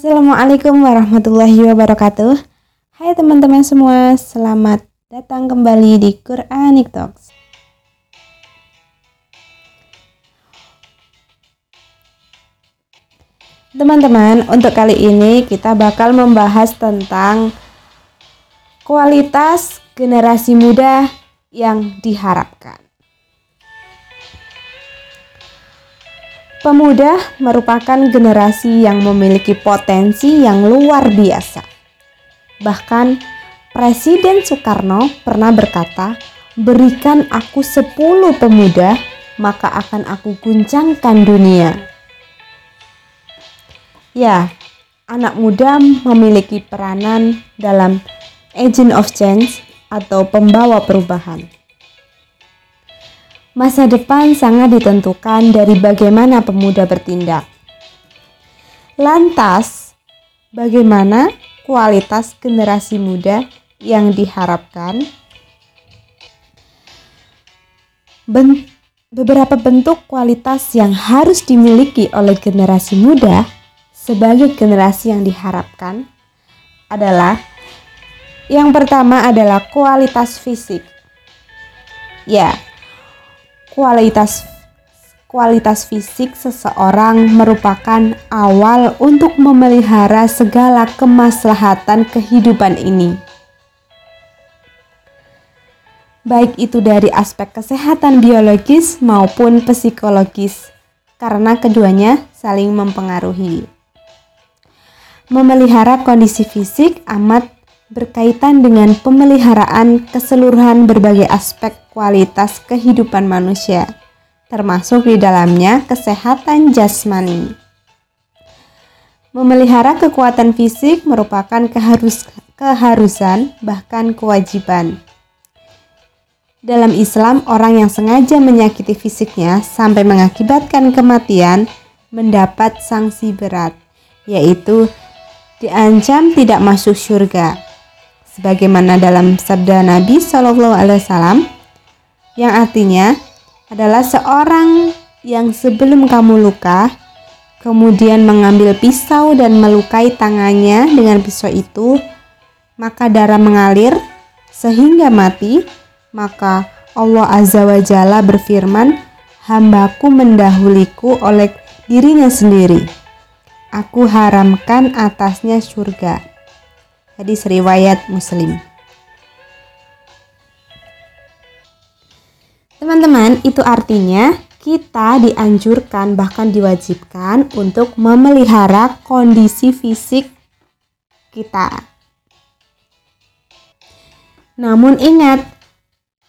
Assalamualaikum warahmatullahi wabarakatuh. Hai teman-teman semua, selamat datang kembali di Quranic Talks. Teman-teman, untuk kali ini kita bakal membahas tentang kualitas generasi muda yang diharapkan. Pemuda merupakan generasi yang memiliki potensi yang luar biasa. Bahkan Presiden Soekarno pernah berkata, "Berikan aku 10 pemuda, maka akan aku guncangkan dunia." Ya, anak muda memiliki peranan dalam agent of change atau pembawa perubahan. Masa depan sangat ditentukan dari bagaimana pemuda bertindak. Lantas, bagaimana kualitas generasi muda yang diharapkan? Ben beberapa bentuk kualitas yang harus dimiliki oleh generasi muda sebagai generasi yang diharapkan adalah yang pertama adalah kualitas fisik. Ya, kualitas kualitas fisik seseorang merupakan awal untuk memelihara segala kemaslahatan kehidupan ini. Baik itu dari aspek kesehatan biologis maupun psikologis, karena keduanya saling mempengaruhi. Memelihara kondisi fisik amat berkaitan dengan pemeliharaan keseluruhan berbagai aspek kualitas kehidupan manusia, termasuk di dalamnya kesehatan jasmani. Memelihara kekuatan fisik merupakan keharus, keharusan, bahkan kewajiban. Dalam Islam, orang yang sengaja menyakiti fisiknya sampai mengakibatkan kematian mendapat sanksi berat, yaitu diancam tidak masuk surga sebagaimana dalam sabda Nabi Shallallahu Alaihi Wasallam yang artinya adalah seorang yang sebelum kamu luka kemudian mengambil pisau dan melukai tangannya dengan pisau itu maka darah mengalir sehingga mati maka Allah Azza wa Jalla berfirman hambaku mendahuliku oleh dirinya sendiri. Aku haramkan atasnya surga Hadis riwayat Muslim. Teman-teman, itu artinya kita dianjurkan bahkan diwajibkan untuk memelihara kondisi fisik kita. Namun ingat,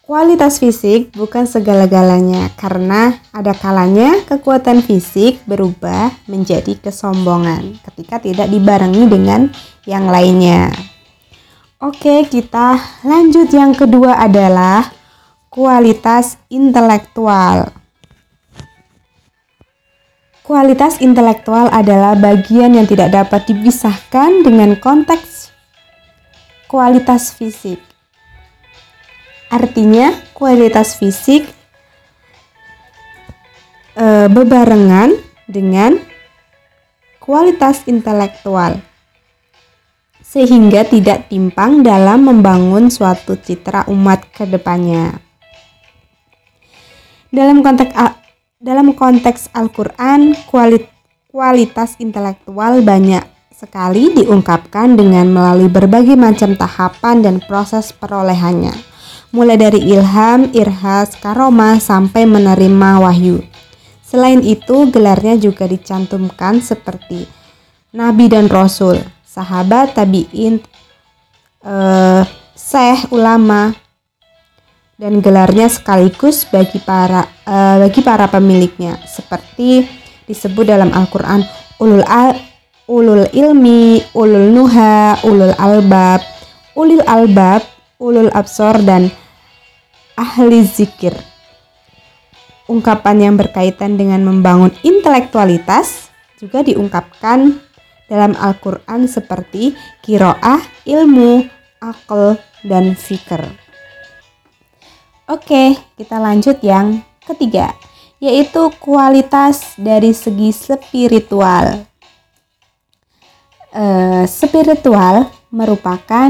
Kualitas fisik bukan segala-galanya karena ada kalanya kekuatan fisik berubah menjadi kesombongan ketika tidak dibarengi dengan yang lainnya. Oke, kita lanjut yang kedua adalah kualitas intelektual. Kualitas intelektual adalah bagian yang tidak dapat dipisahkan dengan konteks kualitas fisik. Artinya, kualitas fisik e, bebarengan dengan kualitas intelektual, sehingga tidak timpang dalam membangun suatu citra umat ke depannya. Dalam konteks dalam konteks Al-Qur'an, kualitas intelektual banyak sekali diungkapkan dengan melalui berbagai macam tahapan dan proses perolehannya mulai dari ilham, irhas, karomah, sampai menerima wahyu. Selain itu, gelarnya juga dicantumkan seperti nabi dan rasul, sahabat, tabiin, eh, syekh, ulama, dan gelarnya sekaligus bagi para eh, bagi para pemiliknya, seperti disebut dalam Al-Quran ulul al ulul ilmi, ulul nuha, ulul albab, ulil albab, ulul absor dan ahli zikir. Ungkapan yang berkaitan dengan membangun intelektualitas juga diungkapkan dalam Al-Quran seperti kiroah, ilmu, akal, dan fikir. Oke, kita lanjut yang ketiga, yaitu kualitas dari segi spiritual. uh, spiritual merupakan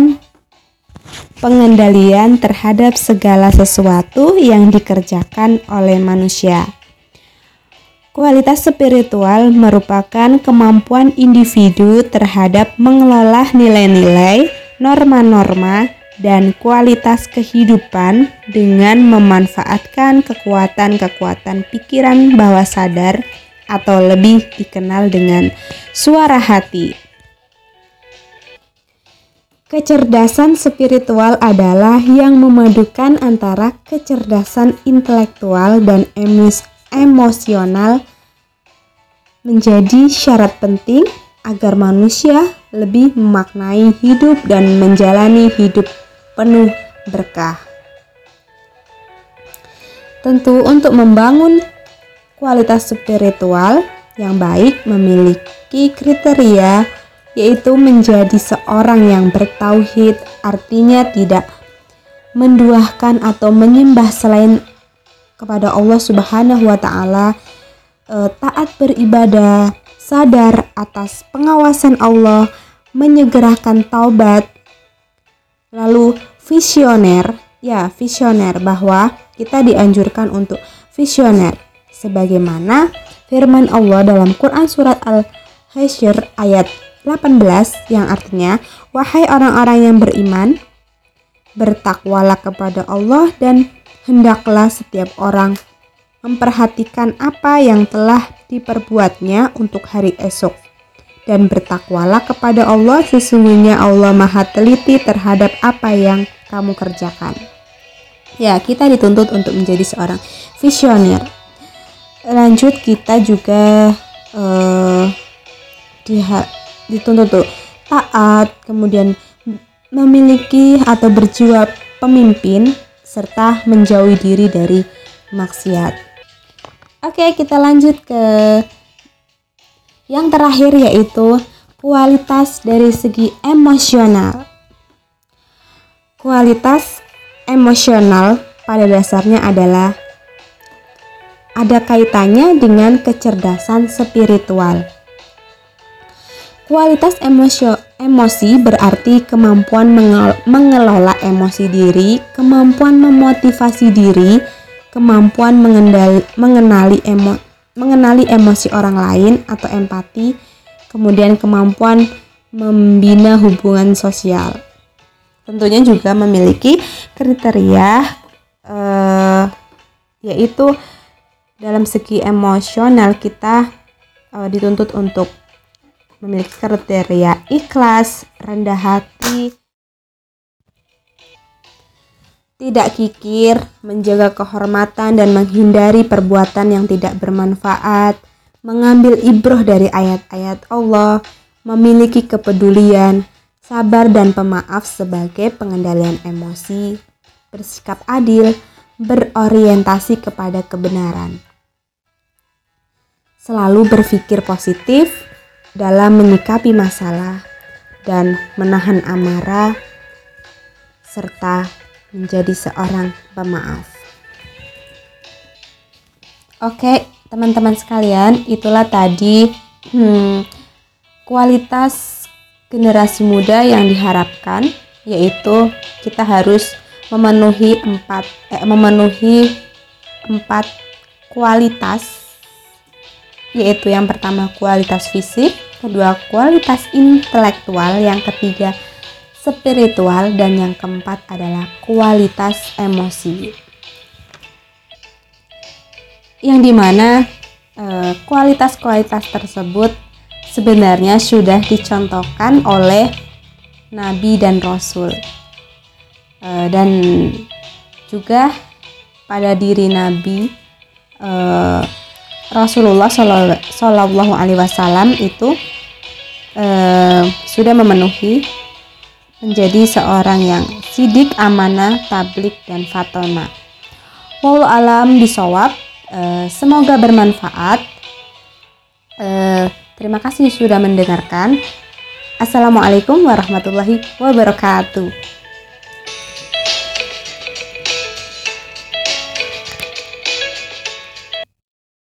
pengendalian terhadap segala sesuatu yang dikerjakan oleh manusia. Kualitas spiritual merupakan kemampuan individu terhadap mengelola nilai-nilai, norma-norma, dan kualitas kehidupan dengan memanfaatkan kekuatan-kekuatan pikiran bawah sadar atau lebih dikenal dengan suara hati. Kecerdasan spiritual adalah yang memadukan antara kecerdasan intelektual dan emosional menjadi syarat penting agar manusia lebih memaknai hidup dan menjalani hidup penuh berkah. Tentu untuk membangun kualitas spiritual yang baik memiliki kriteria yaitu menjadi seorang yang bertauhid, artinya tidak menduahkan atau menyembah selain kepada Allah Subhanahu wa taala, e, taat beribadah, sadar atas pengawasan Allah, menyegerakan taubat, lalu visioner, ya visioner bahwa kita dianjurkan untuk visioner. Sebagaimana firman Allah dalam Quran surat Al-Hasyr ayat 18 yang artinya wahai orang-orang yang beriman bertakwalah kepada Allah dan hendaklah setiap orang memperhatikan apa yang telah diperbuatnya untuk hari esok. Dan bertakwalah kepada Allah sesungguhnya Allah maha teliti terhadap apa yang kamu kerjakan. Ya kita dituntut untuk menjadi seorang visioner. Lanjut kita juga uh, dituntut tuh taat, kemudian memiliki atau berjiwa pemimpin serta menjauhi diri dari maksiat. Oke, kita lanjut ke yang terakhir yaitu kualitas dari segi emosional. Kualitas emosional pada dasarnya adalah ada kaitannya dengan kecerdasan spiritual. Kualitas emosio, emosi berarti kemampuan mengelola emosi diri, kemampuan memotivasi diri, kemampuan mengendali, mengenali emo, mengenali emosi orang lain atau empati, kemudian kemampuan membina hubungan sosial. Tentunya juga memiliki kriteria eh, yaitu dalam segi emosional kita eh, dituntut untuk memiliki kriteria ikhlas, rendah hati, tidak kikir, menjaga kehormatan dan menghindari perbuatan yang tidak bermanfaat, mengambil ibroh dari ayat-ayat Allah, memiliki kepedulian, sabar dan pemaaf sebagai pengendalian emosi, bersikap adil, berorientasi kepada kebenaran. Selalu berpikir positif, dalam menyikapi masalah dan menahan amarah, serta menjadi seorang pemaaf. Oke, teman-teman sekalian, itulah tadi hmm, kualitas generasi muda yang diharapkan, yaitu kita harus memenuhi empat eh, memenuhi empat kualitas yaitu yang pertama kualitas fisik, kedua kualitas intelektual, yang ketiga spiritual, dan yang keempat adalah kualitas emosi. Yang di mana eh, kualitas-kualitas tersebut sebenarnya sudah dicontohkan oleh Nabi dan Rasul, eh, dan juga pada diri Nabi. Eh, Rasulullah Shallallahu Alaihi Wasallam itu uh, sudah memenuhi menjadi seorang yang sidik, amanah, tablik dan fatona. Walau alam disawab, uh, semoga bermanfaat. Uh, terima kasih sudah mendengarkan. Assalamualaikum warahmatullahi wabarakatuh.